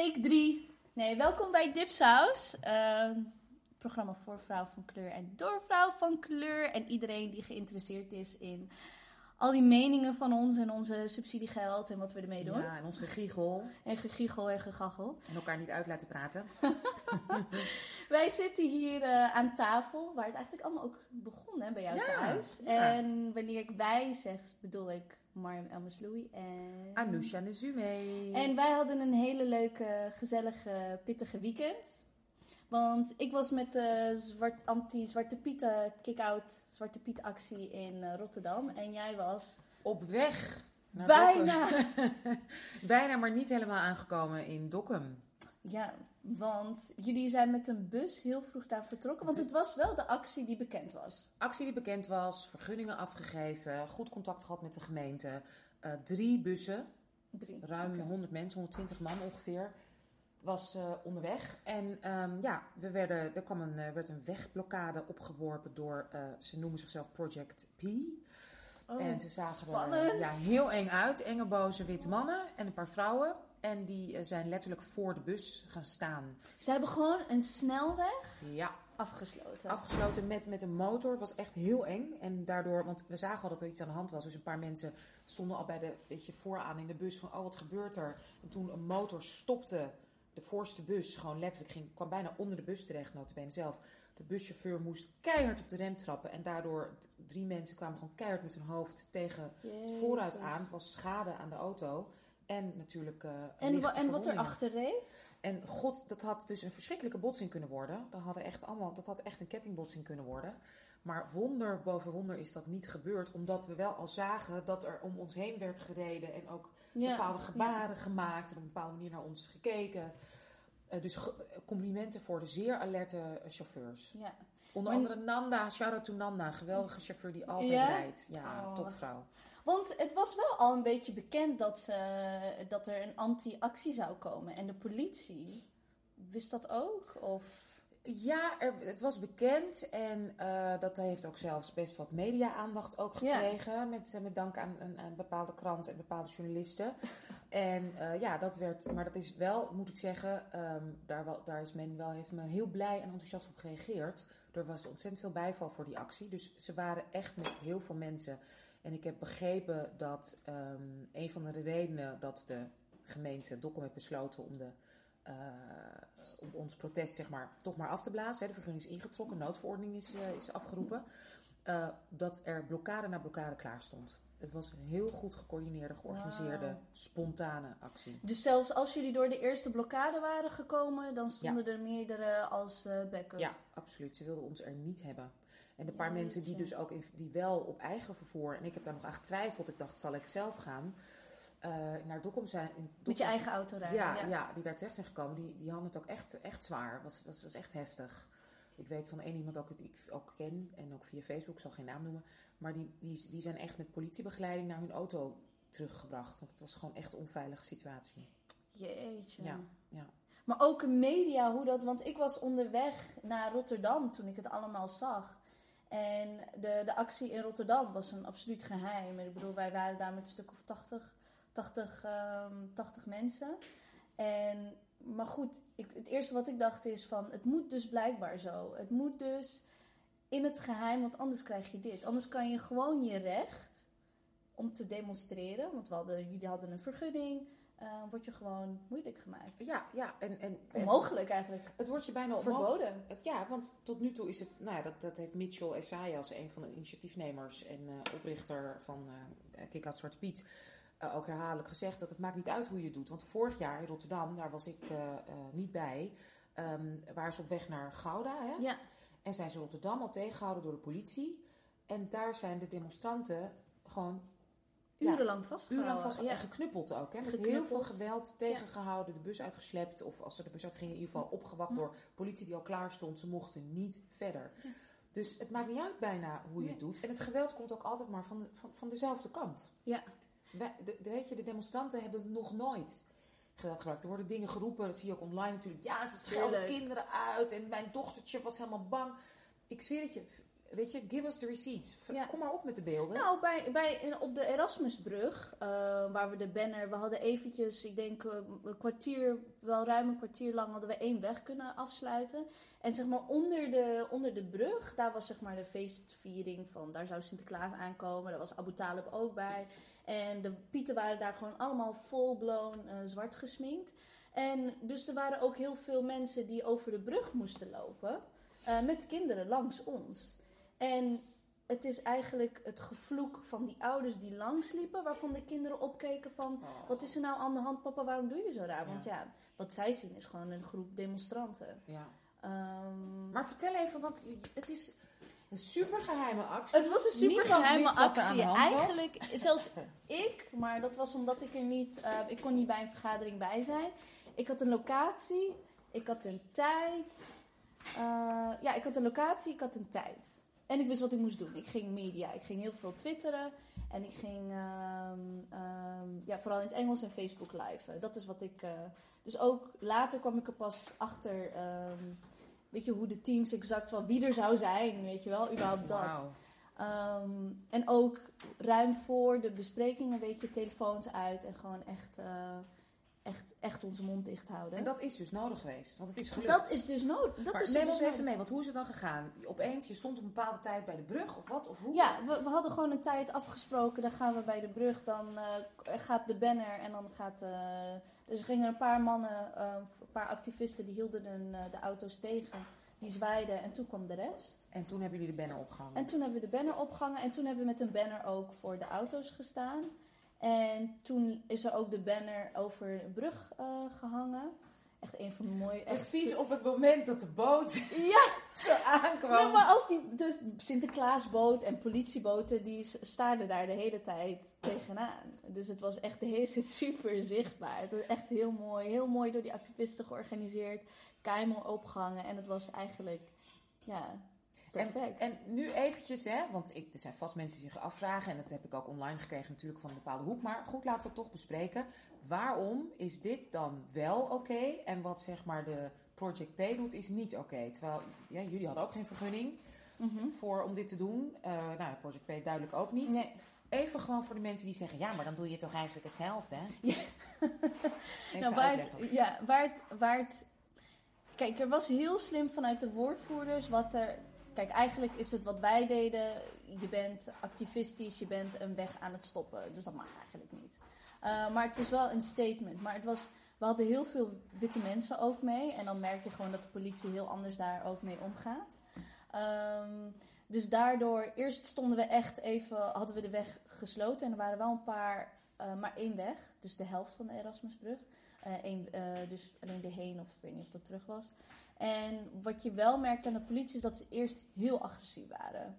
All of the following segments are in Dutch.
Take 3. Nee, welkom bij Dipsaus. Uh, programma voor vrouw van kleur en door vrouw van kleur. En iedereen die geïnteresseerd is in al die meningen van ons en onze subsidiegeld en wat we ermee doen. Ja, en ons gegiegel. En gegiegel en gegachel. En elkaar niet uit laten praten. Wij zitten hier uh, aan tafel, waar het eigenlijk allemaal ook begon hè, bij jou Ja, thuis. ja. En wanneer ik wij zeg, bedoel ik Mariam Elmasloui en... Anousha Nezume. En wij hadden een hele leuke, gezellige, pittige weekend. Want ik was met de zwart, anti-Zwarte Piet eh, kick-out Zwarte Piet actie in eh, Rotterdam. En jij was Op weg. naar bijna... Bijna, maar niet helemaal aangekomen in Dokkum. Ja, want jullie zijn met een bus heel vroeg daar vertrokken. Want het was wel de actie die bekend was. Actie die bekend was, vergunningen afgegeven, goed contact gehad met de gemeente. Eh, drie bussen, Drie. ruim Oké. 100 mensen, 120 man ongeveer, was eh, onderweg. En ehm, ja, we werden, er kwam een, eh, werd een wegblokkade opgeworpen door, ze noemen zichzelf Project P. Oh, en ze zagen spannend. er ja, heel eng uit. Enge, boze, witte mannen en een paar vrouwen. En die eh, zijn letterlijk voor de bus gaan staan. Ze hebben gewoon een snelweg Ja, afgesloten. afgesloten met, met een motor. Het was echt heel eng. En daardoor, want we zagen al dat er iets aan de hand was. Dus een paar mensen stonden al bij de, weet je, vooraan in de bus van, oh wat gebeurt er? En toen een motor stopte, de voorste bus, gewoon letterlijk, ging, kwam bijna onder de bus terecht, notabene zelf. De buschauffeur moest keihard op de rem trappen. En daardoor, drie mensen kwamen gewoon keihard met hun hoofd tegen Jezus. vooruit aan. Er was schade aan de auto. En natuurlijk eh En, wa- en wat er achter reed? En god, dat had dus een verschrikkelijke botsing kunnen worden. Dat, hadden echt allemaal, dat had echt een kettingbotsing kunnen worden. Maar wonder boven wonder is dat niet gebeurd. Omdat we wel al zagen dat er om ons heen werd gereden. En ook bepaalde gebaren gemaakt. En op een bepaalde manier naar ons gekeken. Eh, dus ge- complimenten voor de zeer alerte eh, chauffeurs. Ja. Onder Maar- andere Nanda, shout-out to Nanda. Geweldige chauffeur die altijd rijdt. Ja, Oh. topvrouw. Want het was wel al een beetje bekend dat, ze, dat er een anti-actie zou komen. En de politie wist dat ook? Of... Ja, er, het was bekend en eh, dat heeft ook zelfs best wat media-aandacht ook Ja. gekregen. Met, eh, met dank aan, aan, aan bepaalde kranten en bepaalde journalisten. en eh, ja, dat werd, maar dat is wel, moet ik zeggen, ehm, daar, wel, daar is men wel, heeft men heel blij en enthousiast op gereageerd. Er was ontzettend veel bijval voor die actie. Dus ze waren echt met heel veel mensen. En ik heb begrepen dat ehm, een van de redenen dat de gemeente Dokkum heeft besloten om de eh, om ons protest zeg maar, toch maar af te blazen. Hè. De vergunning is ingetrokken, noodverordening is, eh, is afgeroepen. eh, dat er blokkade na blokkade klaar stond. Het was een heel goed gecoördineerde, georganiseerde, spontane actie. Dus zelfs als jullie door de eerste blokkade waren gekomen, dan stonden er meerdere als backup. Ja, absoluut. Ze wilden ons er niet hebben. En de paar mensen die dus ook in, die wel op eigen vervoer, en ik heb daar nog aan getwijfeld, ik dacht, zal ik zelf gaan, eh, naar Dokkum zijn. in Met je Dokkum- eigen auto rijden. Ja, ja. die daar terecht zijn gekomen, die, die hadden het ook echt, echt zwaar. Was, was, was echt heftig. Ik weet van één iemand ook, die ik ook ken en ook via Facebook, ik zal geen naam noemen. Maar die, die, die zijn echt met politiebegeleiding naar hun auto teruggebracht. Want het was gewoon echt een onveilige situatie. Jeetje. Ja, ja. Maar ook media, hoe dat... Want ik was onderweg naar Rotterdam toen ik het allemaal zag. En de, de actie in Rotterdam was een absoluut geheim. Ik bedoel, wij waren daar met een stuk of 80, 80, ehm, 80 mensen. En, maar goed, ik, het eerste wat ik dacht is van... Het moet dus blijkbaar zo. Het moet dus in het geheim, want anders krijg je dit. Anders kan je gewoon je recht om te demonstreren... Want we hadden, jullie hadden een vergunning... eh word je gewoon moeilijk gemaakt. Ja, ja. En, en, en Onmogelijk eigenlijk. het wordt je bijna. Verboden. Het, ja, want tot nu toe is het, nou ja, dat, dat heeft Mitchell Essayas, een van de initiatiefnemers en eh, oprichter van eh Kick Out Zwarte Piet, ook herhaaldelijk gezegd dat het maakt niet uit hoe je het doet. Want vorig jaar in Rotterdam, daar was ik niet bij, ehm, waren ze op weg naar Gouda. Hè? Ja, En zijn ze Rotterdam al tegengehouden door de politie. En daar zijn de demonstranten gewoon urenlang vastgehouden. urenlang vast ja. en geknuppeld ook. Hè? Met heel veel geweld tegengehouden, de bus uitgeslept. Of als ze de bus uitgingen, in ieder geval opgewacht door politie die al klaar stond. Ze mochten niet verder. Dus het maakt niet uit bijna hoe je Nee. het doet. En het geweld komt ook altijd maar van, de, van, van dezelfde kant. Ja. Wij, de, de- weet je, de demonstranten hebben nog nooit geweld gebruikt. Er worden dingen geroepen, dat zie je ook online natuurlijk. Ja, ze schelden kinderen uit en mijn dochtertje was helemaal bang. Ik zweer het je, weet je, give us the receipts. Ja. Kom maar op met de beelden. Nou, bij, bij, op de Erasmusbrug, eh, waar we de banner, we hadden eventjes, ik denk eh, een kwartier, wel ruim een kwartier lang hadden we één weg kunnen afsluiten. En zeg maar onder de, onder de brug, daar was zeg maar de feestviering van, daar zou Sinterklaas aankomen, daar was Abu Talib ook bij. En de pieten waren daar gewoon allemaal full-blown eh, zwart gesminkt. En dus er waren ook heel veel mensen die over de brug moesten lopen, eh, met kinderen langs ons. En het is eigenlijk het gevloek van die ouders die langsliepen, waarvan de kinderen opkeken van, Oh. wat is er nou aan de hand, papa, waarom doe je zo raar? Want Ja. ja, wat zij zien is gewoon een groep demonstranten. Ja. Ehm, Maar vertel even, want het is een supergeheime actie. het was een super Niemand geheime wist wat er aan actie. Eigenlijk, zelfs ik, maar dat was omdat ik er niet, eh, ik kon niet bij een vergadering bij zijn. Ik had een locatie, ik had een tijd. Eh, ja, ik had een locatie, ik had een tijd. En ik wist wat ik moest doen. Ik ging media, ik ging heel veel twitteren. En ik ging ehm, ehm, ja, vooral in het Engels en Facebook live. Dat is wat ik. eh, dus ook later kwam ik er pas achter. ehm, weet je hoe de teams exact wel wie er zou zijn, weet je wel, überhaupt dat. En ook ruim voor de besprekingen, weet je, telefoons uit en gewoon echt, eh, echt, echt onze mond dicht houden. En dat is dus nodig geweest, want het is gelukt. Dat is dus nodig. Dat maar is neem dus ons even mee, want hoe is het dan gegaan? Opeens, je stond op een bepaalde tijd bij de brug of wat? Of hoe? Ja, we, we hadden gewoon een tijd afgesproken. Dan gaan we bij de brug. Dan eh, gaat de banner en dan gaat. eh, dus er gingen een paar mannen, eh, een paar activisten, die hielden eh, de auto's tegen. Die zwaaiden en toen kwam de rest. En toen hebben jullie de banner opgehangen. En toen hebben we de banner opgehangen. En toen hebben we met een banner ook voor de auto's gestaan. En toen is er ook de banner over de brug eh, gehangen. Echt een van de mooie... echt Precies op het moment dat de boot Ja, zo aankwam. Nee, maar als die, dus Sinterklaasboot en politieboten, die staarden daar de hele tijd tegenaan. Dus het was echt de hele tijd super zichtbaar. Het was echt heel mooi, heel mooi door die activisten georganiseerd. Keimel opgehangen en het was eigenlijk, ja, perfect. En, en nu eventjes, hè, want ik, er zijn vast mensen die zich afvragen, en dat heb ik ook online gekregen natuurlijk van een bepaalde hoek. Maar goed, laten we het toch bespreken. Waarom is dit dan wel oké en wat zeg maar de Project P doet is niet oké? Terwijl ja, jullie hadden ook geen vergunning Mhm. voor om dit te doen. Eh nou, Project P duidelijk ook niet. Nee. Even gewoon voor de mensen die zeggen, ja, maar dan doe je toch eigenlijk hetzelfde, hè? Ja. Nou, waar het, ja, waar het, waar het... Kijk, er was heel slim vanuit de woordvoerders wat er... Kijk, eigenlijk is het wat wij deden. Je bent activistisch, je bent een weg aan het stoppen. Dus dat mag eigenlijk niet. Uh, maar het was wel een statement. Maar het was, we hadden heel veel witte mensen ook mee. En dan merk je gewoon dat de politie heel anders daar ook mee omgaat. Um, dus daardoor, eerst stonden we echt even, hadden we de weg gesloten. En er waren wel een paar, uh, maar één weg. Dus de helft van de Erasmusbrug. Uh, één, dus alleen de heen, of ik weet niet of dat terug was. En wat je wel merkte aan de politie is dat ze eerst heel agressief waren.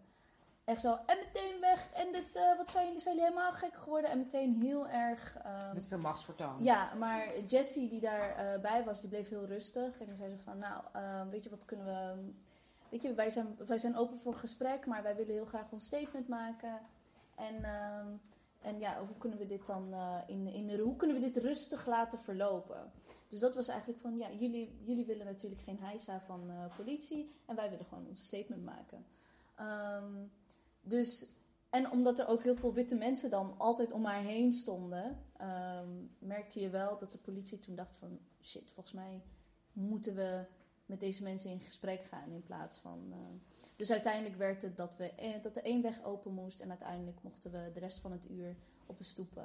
Echt zo, en meteen weg. En dit, uh, wat zijn jullie? Zijn jullie helemaal gek geworden? En meteen heel erg... Um, Met veel machtsvertoon. Ja, maar Jessie die daarbij uh, bij was, die bleef heel rustig. En die zei ze van, nou, uh, weet je, wat kunnen we... Weet je, wij zijn, wij zijn open voor gesprek, maar wij willen heel graag ons statement maken. En, uh, en ja, hoe kunnen we dit dan uh, in, in hoe kunnen we dit rustig laten verlopen? Dus dat was eigenlijk van, ja, jullie, jullie willen natuurlijk geen heisa van uh, politie en wij willen gewoon ons statement maken. Um, dus, en omdat er ook heel veel witte mensen dan altijd om haar heen stonden, um, merkte je wel dat de politie toen dacht van, shit, volgens mij moeten we met deze mensen in gesprek gaan in plaats van. Uh, dus uiteindelijk werd het dat, we, eh, dat er één weg open moest en uiteindelijk mochten we de rest van het uur op de stoep uh,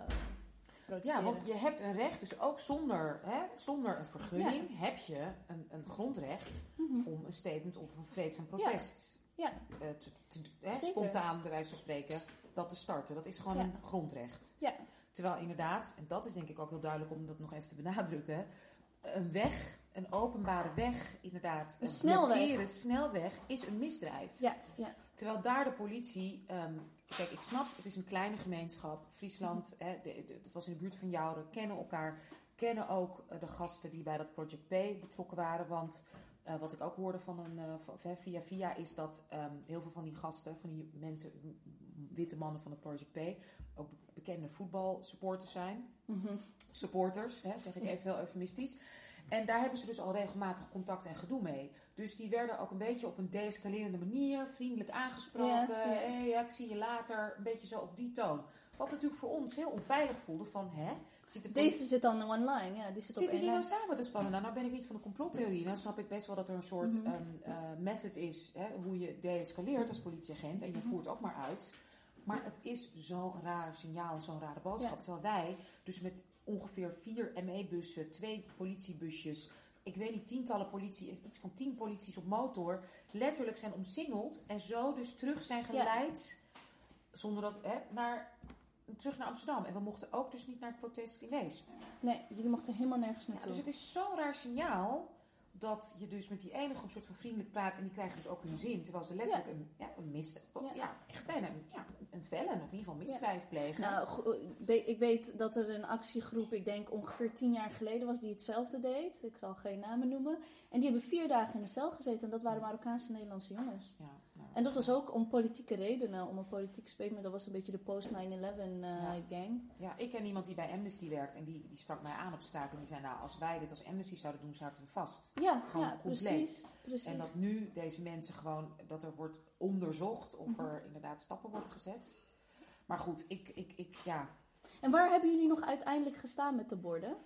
protesteren. Ja, want je hebt een recht, dus ook zonder, hè, zonder een vergunning ja. heb je een, een grondrecht Mhm. mm -hmm. om een statement of een vreedzaam protest ja. uh, te, te, hè, spontaan bij wijze van spreken dat te starten. Dat is gewoon ja. een grondrecht. Ja. Terwijl inderdaad, en dat is denk ik ook heel duidelijk om dat nog even te benadrukken, een weg, een openbare weg, inderdaad, een snelweg. blokkeren, snelweg, is een misdrijf. Ja, ja. Terwijl daar de politie, um, kijk, ik snap, het is een kleine gemeenschap, Friesland, hè, de, de, het was in de buurt van Jouden, kennen elkaar, kennen ook uh, de gasten die bij dat Project P betrokken waren, want uh, wat ik ook hoorde van een, uh, van, via via is dat um, heel veel van die gasten, van die mensen, witte mannen van het Project P, ook bekende voetbalsupporters zijn. Mhm. Supporters, hè, zeg ik even heel eufemistisch. En daar hebben ze dus al regelmatig contact en gedoe mee. Dus die werden ook een beetje op een deescalerende manier vriendelijk aangesproken. Ja, ja. Hey, ja, ik zie je later. Een beetje zo op die toon. Wat natuurlijk voor ons heel onveilig voelde van, hè? Zit de Deze zit dan online, ja. Die zit Zitten die nou samen te spannen? Nou, nou ben ik niet van de complottheorie. Nou snap ik best wel dat er een soort Mhm. eh, method is hè, hoe je deescaleert als politieagent. En je Mhm. voert ook maar uit. Maar het is zo'n raar signaal zo'n rare boodschap. Ja. Terwijl wij dus met ongeveer vier ME-bussen, twee politiebusjes... Ik weet niet, tientallen politie, iets van tien polities op motor... letterlijk zijn omsingeld en zo dus terug zijn geleid... zonder dat, hè, naar, terug naar Amsterdam. En we mochten ook dus niet naar het protest in Weesp. Nee, jullie mochten helemaal nergens Ja, naartoe. dus het is zo'n raar signaal dat je dus met die ene groep soort van vriendelijk praat en die krijgen dus ook hun zin. Terwijl ze letterlijk een, ja, een mis, ja. Ja. echt bijna een, ja, een felon of in ieder geval misdrijf plegen. Nou, ik weet dat er een actiegroep, ik denk ongeveer tien jaar geleden was, die hetzelfde deed. Ik zal geen namen noemen. En die hebben vier dagen in de cel gezeten. En dat waren Marokkaanse Nederlandse jongens. ja, En dat was ook om politieke redenen, om een politiek statement. Dat was een beetje de post-9-11 eh, ja, ik ken iemand die bij Amnesty werkt en die, die sprak mij aan op straat en die zei nou, als wij dit als Amnesty zouden doen, zaten we vast. Ja, Gewoon ja compleet. precies. precies. En dat nu deze mensen gewoon, dat er wordt onderzocht of Mhm. er inderdaad stappen worden gezet. Maar goed, ik, ik, ik ja, En waar hebben jullie nog uiteindelijk gestaan met de borden?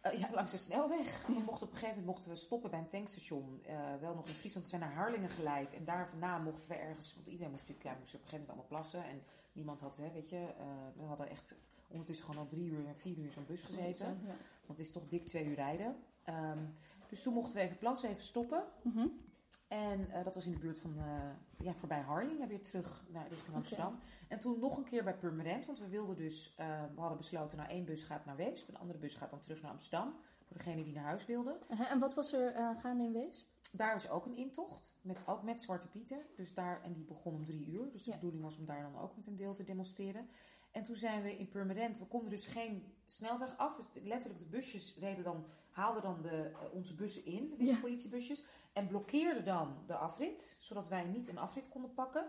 Eh, ja, langs de snelweg. We mochten op een gegeven moment mochten we stoppen bij een tankstation. eh, wel nog in Friesland. We zijn naar Harlingen geleid. En daarna mochten we ergens... Want iedereen moest natuurlijk ja, moest op een gegeven moment allemaal plassen. En niemand had, hè, weet je... eh, we hadden echt ondertussen gewoon al drie uur en vier uur in zo'n bus gezeten. Ja. Want het is toch dik twee uur rijden. Ehm, dus toen mochten we even plassen, even stoppen. Mhm. En eh, dat was in de buurt van, eh, ja, voorbij Harlingen, weer terug naar richting Amsterdam. En toen nog een keer bij Purmerend, want we wilden dus, eh, we hadden besloten, nou één bus gaat naar Weesp, een andere bus gaat dan terug naar Amsterdam. Voor degene die naar huis wilde. En wat was er gaande in Wees? Daar is ook een intocht, met, ook met Zwarte Pieten. Dus daar, en die begon om drie uur. Dus de Ja. bedoeling was om daar dan ook met een deel te demonstreren. En toen zijn we in Purmerend, we konden dus geen snelweg af. Letterlijk de busjes reden dan, haalden dan de, eh, onze bussen in, de Ja. politiebusjes. En blokkeerden dan de afrit, zodat wij niet een afrit konden pakken.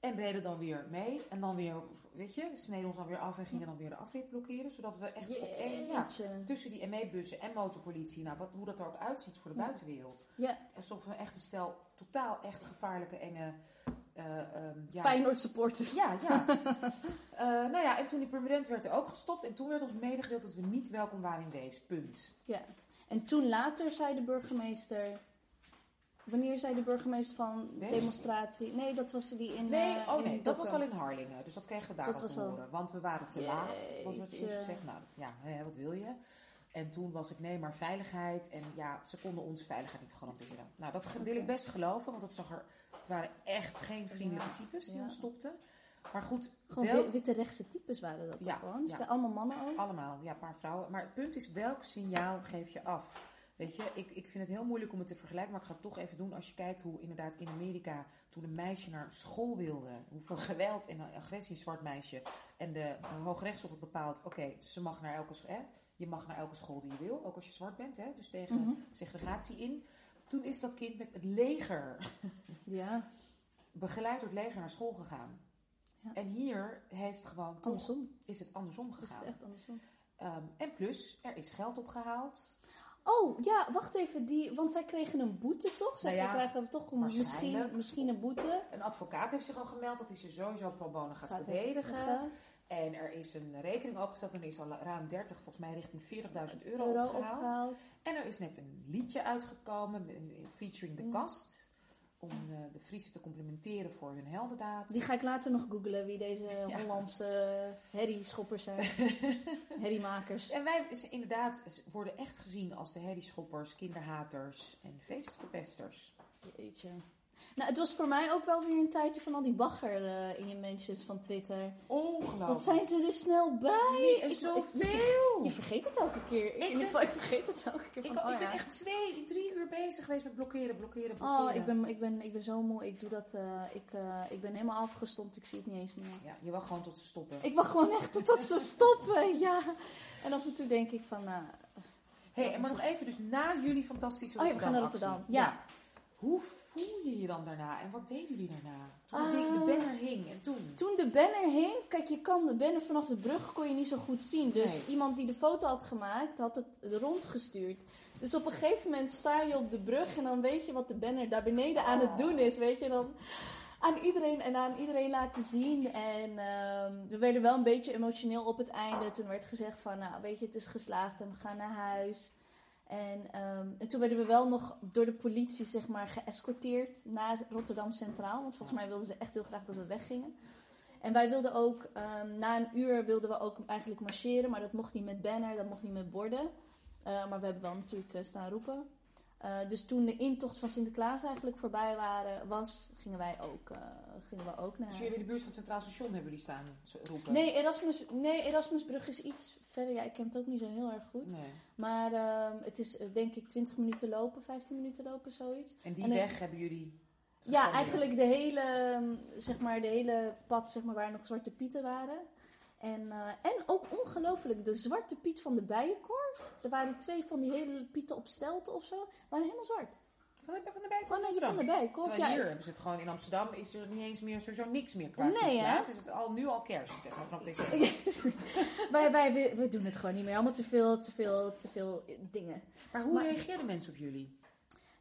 En reden dan weer mee. En dan weer, weet je, sneden ons dan weer af en gingen dan weer de afrit blokkeren. Zodat we echt op één, ja, tussen die ME-bussen en motorpolitie, nou, wat, hoe dat er ook uitziet voor de Ja. buitenwereld. Ja, Alsof we echt een stel totaal echt gevaarlijke, enge... eh, ehm, ja. Feyenoord supporter. Ja, ja. Eh, nou ja, en toen die permanent werd er ook gestopt. En toen werd ons medegedeeld dat we niet welkom waren in Wees. Punt. Ja. En toen later zei de burgemeester... Wanneer zei de burgemeester van Wees? demonstratie? Nee, dat was die in Nee, eh, oh in nee, dat was al in Harlingen. Dus dat kregen we daar Dat al was te al- horen. Want we waren te laat, was het Jeetje. eerst gezegd. Nou, ja, hè, wat wil je? En toen was het nee, maar veiligheid. En ja, ze konden ons veiligheid niet garanderen. Nou, dat wil ik best geloven. Want het zag er... Het waren echt geen vriendelijke Ja, types die ja. ons stopten. Maar goed, Gewoon wel... wi- witte rechtse types waren dat Ja, toch gewoon? ja. Ze zijn allemaal mannen ook? Allemaal, ja, een paar vrouwen. Maar het punt is, welk signaal geef je af? Weet je, ik, ik vind het heel moeilijk om het te vergelijken, maar ik ga het toch even doen. Als je kijkt hoe inderdaad in Amerika, toen een meisje naar school wilde, hoeveel geweld en agressie een zwart meisje. En de Hoogrechtshof had bepaald, oké, ze mag naar elke school, je mag naar elke school die je wil, ook als je zwart bent, hè, dus tegen Mhm. segregatie in. Toen is dat kind met het leger, Ja, begeleid door het leger, naar school gegaan. Ja. En hier heeft gewoon toch, andersom. is het andersom Is gegaan. het echt andersom? Ehm, en plus, er is geld opgehaald. Oh, ja, wacht even. Die, want zij kregen een boete, toch? Zij Nou ja, krijgen toch misschien, misschien een boete. Een advocaat heeft zich al gemeld dat hij ze sowieso pro bono gaat, Gaat verdedigen. En er is een rekening opgesteld en er is al ruim 30, volgens mij richting 40.000 euro, Euro opgehaald. opgehaald. En er is net een liedje uitgekomen met- featuring de Ja. kast. Om eh, de Friese te complimenteren voor hun heldendaad. Die ga ik later nog googlen wie deze Ja. Hollandse herrieschoppers zijn. Herriemakers. En wij is inderdaad worden echt gezien als de herrieschoppers, kinderhaters en feestverpesters. Jeetje. Nou, het was voor mij ook wel weer een tijdje van al die bagger eh, in je mentions van Twitter. Ongelooflijk. Wat zijn ze er snel bij? Nee, zoveel. Je vergeet het elke keer. Ik, in ieder geval, ik vergeet het elke keer. Ik, oh, ben ja. echt twee, drie uur bezig geweest met blokkeren, blokkeren, blokkeren. Oh, ik ben, ik, ben, ik ben zo moe. Ik doe dat. eh, ik, eh, ik ben helemaal afgestompt. Ik zie het niet eens meer. Ja, je wacht gewoon tot ze stoppen. Ik wacht gewoon echt totdat ze stoppen. Ja. En af en toe denk ik van. hey, maar nog even, dus na jullie fantastische oh ja, we gaan naar Rotterdam. Ja. Hoe voel je je dan daarna? En wat deden jullie daarna? Toen Ah. de banner hing en toen? Toen de banner hing, kijk, je kan de banner vanaf de brug kon je niet zo goed zien. Dus Nee. iemand die de foto had gemaakt, had het rondgestuurd. Dus op een gegeven moment sta je op de brug en dan weet je wat de banner daar beneden aan het doen is. Weet je, dan aan iedereen en aan iedereen laten zien. En ehm, we werden wel een beetje emotioneel op het einde. Toen werd gezegd van, nou weet je, het is geslaagd en we gaan naar huis. En, ehm, en toen werden we wel nog door de politie, zeg maar, geëscorteerd naar Rotterdam Centraal. Want volgens mij wilden ze echt heel graag dat we weggingen. En wij wilden ook, ehm, na een uur wilden we ook eigenlijk marcheren. Maar dat mocht niet met banner, dat mocht niet met borden. Uh, maar we hebben wel natuurlijk uh, staan roepen. Uh, dus toen de intocht van Sinterklaas eigenlijk voorbij waren, was, gingen wij ook, gingen we ook naar Dus jullie in de buurt van het Centraal Station hebben jullie staan roepen? Nee, Erasmus, nee, Erasmusbrug is iets verder. Ja, ik ken het ook niet zo heel erg goed. Nee. Maar ehm, het is denk ik 20 minuten lopen, 15 minuten lopen, zoiets. En die En, eh, weg hebben jullie Ja, eigenlijk de hele, ehm, zeg maar, de hele pad zeg maar, waar nog zwarte pieten waren. En, eh, en ook ongelooflijk, de zwarte piet van de bijenkorf. Er waren twee van die hele pieten op stelten of zo. waren helemaal zwart. Van de, van de Bijenkorf Van, de- Rotterdam? van de bijenkorf. Terwijl Ja, hier hebben ze het gewoon in Amsterdam is er niet eens meer sowieso niks meer qua Nee, hè? Is het al, nu al kerst, zeg maar, vanaf deze Ja, het is- wij, wij, we, we doen het gewoon niet meer. Allemaal te veel, te veel, te veel dingen. Maar hoe Maar- reageerden mensen op jullie?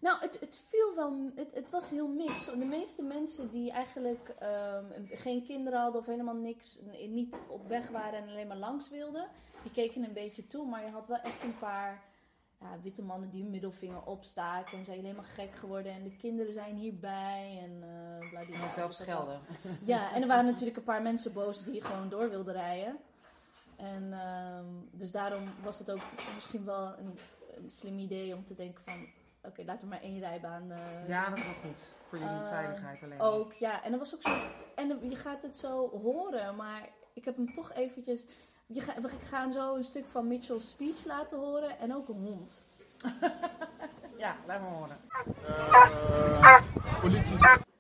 Nou, het, het viel wel. Het, het was heel mix. De meeste mensen die eigenlijk ehm, geen kinderen hadden of helemaal niks, niet op weg waren en alleen maar langs wilden, die keken een beetje toe. Maar je had wel echt een paar ja, witte mannen die hun middelvinger opstaken en zijn helemaal gek geworden. En de kinderen zijn hierbij en eh bladibla. En zelf Dus dat schelden. ja, en er waren natuurlijk een paar mensen boos die gewoon door wilden rijden. En ehm, dus daarom was het ook misschien wel een, een slim idee om te denken van... Oké, laten we maar één rijbaan... eh, Ja, dat is wel goed. Voor jullie Eh, veiligheid alleen. Ook, ja. En dat was ook zo... En je gaat het zo horen, maar ik heb hem toch eventjes... Je ga, ik ga zo een stuk van Mitchell's speech laten horen en ook een hond. Ja, laat maar horen.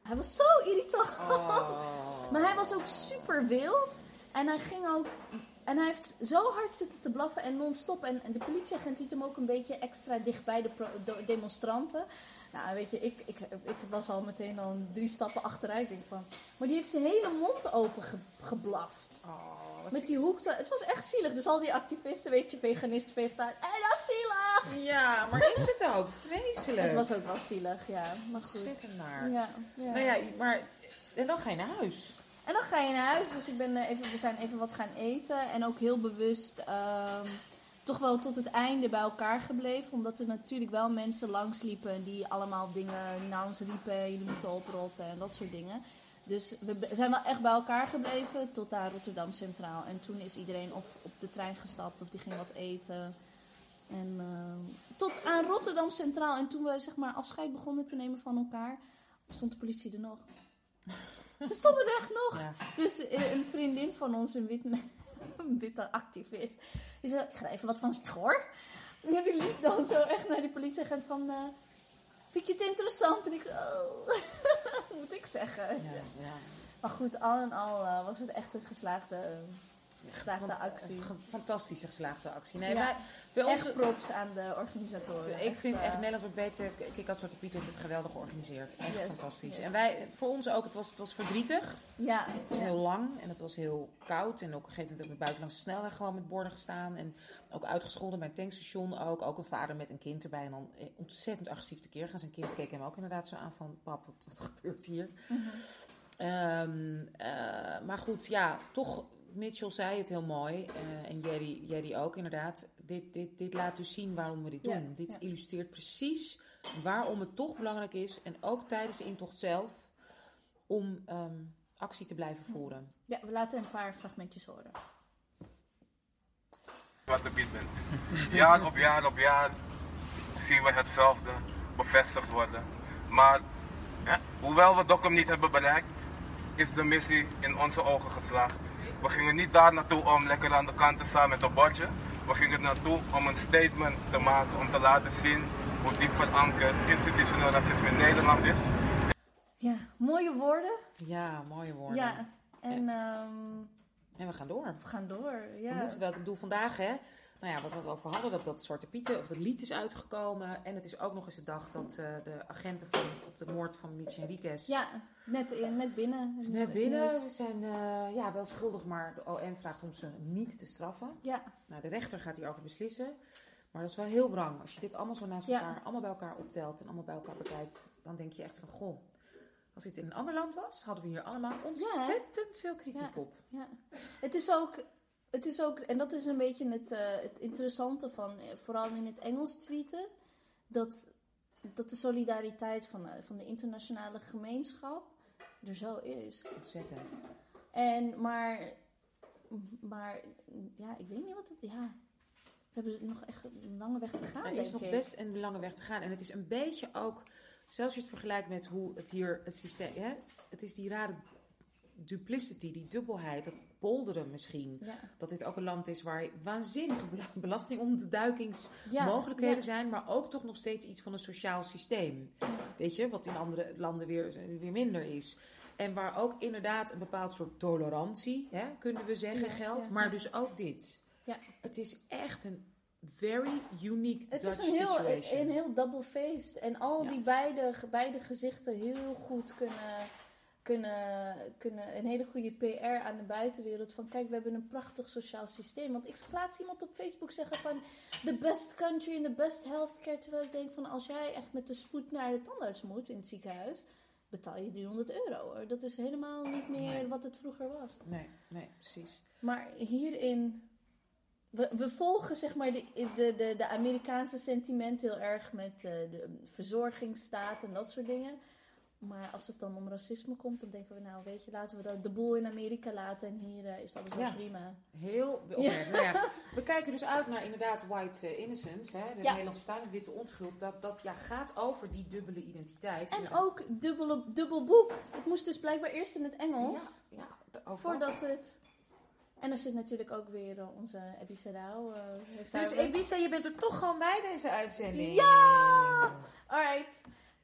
Hij was zo irritant. Oh. Maar hij was ook super wild. En hij ging ook. En hij heeft zo hard zitten te blaffen en non-stop. En, en de politieagent liet hem ook een beetje extra dicht bij de de demonstranten. Nou, weet je, ik, ik, ik was al meteen al drie stappen achteruit. Ik denk van. Maar die heeft zijn hele mond open ge- geblaft. Oh, Met die hoek. Het was echt zielig. Dus al die activisten, weet je, veganisten, vegetariërs. Hé, dat is zielig! Ja, maar is het ook? Vreselijk. Het was ook wel zielig, ja. Maar goed. Ontzettend naar. Ja, ja. Nou ja, maar... En dan ga je naar huis. En dan ga je naar huis. Dus ik ben, eh, even, we zijn even wat gaan eten. En ook heel bewust ehm, toch wel tot het einde bij elkaar gebleven. Omdat er natuurlijk wel mensen langsliepen die allemaal dingen naar ons riepen. Jullie moeten oprotten en dat soort dingen. Dus we zijn wel echt bij elkaar gebleven tot daar Rotterdam Centraal. En toen is iedereen of op de trein gestapt of die ging wat eten. En ehm, tot aan Rotterdam Centraal. En toen we zeg maar afscheid begonnen te nemen van elkaar, stond de politie er nog. Ze stonden er echt nog. Ja. Dus eh, een vriendin van ons, een, wit, een witte activist, die zei, ik ga er even wat van zeggen hoor. En die liep dan zo echt naar die politieagent van, eh, vind je het interessant? En ik zo, oh, moet ik zeggen? Ja, ja. Maar goed, al in al eh, was het echt een geslaagde, geslaagde actie. Fantastische geslaagde actie. Nee, Ja. wij, bij ons, Echt props aan de organisatoren. ik vind eh, echt Nederland wordt beter. Kijk, als Zwarte Piet heeft het geweldig georganiseerd. Echt Yes, fantastisch. yes. En wij, voor ons ook, het was, het was verdrietig. Ja, Het was ja. heel lang en het was heel koud. En op een gegeven moment heb ik buiten langs de snelweg gewoon met borden gestaan. En ook uitgescholden bij een tankstation ook. Ook een vader met een kind erbij. En dan eh, ontzettend agressief tekeer gaan. Zijn kind keek hem ook inderdaad zo aan van... Pap, wat, wat gebeurt hier? Mhm. Ehm, eh, maar goed, ja, toch... Mitchell zei het heel mooi. eh, en Jerry, Jerry ook inderdaad. Dit, dit, dit laat dus zien waarom we dit Ja, doen. Dit ja. illustreert precies waarom het toch belangrijk is. En ook tijdens de intocht zelf. Om ehm, actie te blijven voeren. ja, we laten een paar fragmentjes horen. Zwarte Piet bent. Jaar op jaar op jaar zien we hetzelfde bevestigd worden. Maar ja, hoewel we Dokkum niet hebben bereikt, is de missie in onze ogen geslaagd. We gingen niet daar naartoe om lekker aan de kant te staan met een bordje. We gingen naartoe om een statement te maken, om te laten zien hoe diep verankerd institutioneel racisme in Nederland is. Ja, mooie woorden. Ja, mooie woorden. Ja, en ehm, En we gaan door. we gaan door. We Ja. moeten wel, ik bedoel vandaag hè, nou ja, wat we het over hadden, dat, dat Zwarte Pieten, of dat lied is uitgekomen. En het is ook nog eens de dag dat eh, de agenten van, op de moord van Mitch Henriquez Ja, net, in, net binnen. net binnen. Ze zijn eh, ja, wel schuldig, maar de OM vraagt om ze niet te straffen. Ja, Nou, de rechter gaat hierover beslissen. Maar dat is wel heel wrang. Als je dit allemaal zo naast Ja. elkaar, allemaal bij elkaar optelt en allemaal bij elkaar bekijkt, dan denk je echt van, goh, als dit in een ander land was, hadden we hier allemaal ontzettend veel kritiek Ja. op. Ja. Het is ook, het is ook, en dat is een beetje het, eh, het interessante van, eh, vooral in het Engels tweeten, dat, dat de solidariteit van, eh, van de internationale gemeenschap er zo is. Ontzettend. En, maar, maar, ja, ik weet niet wat het, ja, we hebben nog echt een lange weg te gaan, Er is nog ik. best een lange weg te gaan. En het is een beetje ook, zelfs als je het vergelijkt met hoe het hier, het systeem, hè, het is die rare duplicity, die dubbelheid, dat polderen misschien. Ja. Dat dit ook een land is waar waanzinnige bela- belastingontduikingsmogelijkheden Ja, zijn, maar ook toch nog steeds iets van een sociaal systeem. Weet je, wat in andere landen weer, weer minder is. En waar ook inderdaad een bepaald soort tolerantie, hè, kunnen we zeggen, geldt. maar dus ook dit. Ja. Het is echt een very unique Het Dutch is een heel, situation. een heel double-faced. En al Ja. die beide, beide gezichten heel goed kunnen, kunnen, kunnen... Een hele goede PR aan de buitenwereld. Van kijk, we hebben een prachtig sociaal systeem. Want ik laatst iemand op Facebook zeggen van... The best country and the best healthcare. Terwijl ik denk van als jij echt met de spoed naar de tandarts moet in het ziekenhuis... Betaal je 300 euro hoor. Dat is helemaal niet meer Nee. wat het vroeger was. Nee, nee, precies. Maar hierin. We, we volgen zeg maar de, de, de, de Amerikaanse sentiment heel erg met eh, de verzorgingsstaat en dat soort dingen. Maar als het dan om racisme komt, dan denken we, nou weet je, laten we dat de boel in Amerika laten en hier eh, is alles wel Ja. prima. Heel opmerkelijk. Nou ja, we kijken dus uit naar inderdaad white eh, innocence, hè, de. Nederlandse vertaling witte onschuld. Dat, dat ja, gaat over die dubbele identiteit. En Inderdaad. ook dubbele, dubbel boek. Het moest dus blijkbaar eerst in het Engels, Ja, voordat dat. het... En er zit natuurlijk ook weer eh, onze eh, heeft Dus Elisa, je bent er toch gewoon bij deze uitzending. Ja! Alright.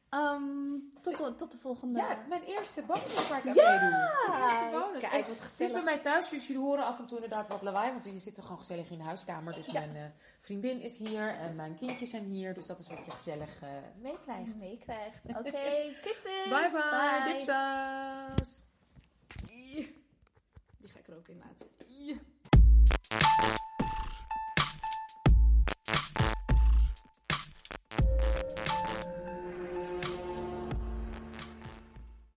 Ehm, tot, de, tot de volgende. Ja, mijn eerste bonus waar ik aan Ja! meedoe. Mijn eerste bonus. Kijk, wat Het is gezellig. bij mij thuis, dus jullie horen af en toe inderdaad wat lawaai. Want je zit er gewoon gezellig in de huiskamer. Dus Ja. mijn eh, vriendin is hier en mijn kindjes zijn hier. Dus dat is wat je gezellig eh, meekrijgt. meekrijgt. Oké, kisses. Bye bye, dipsaus. Die ga ik er ook in laten.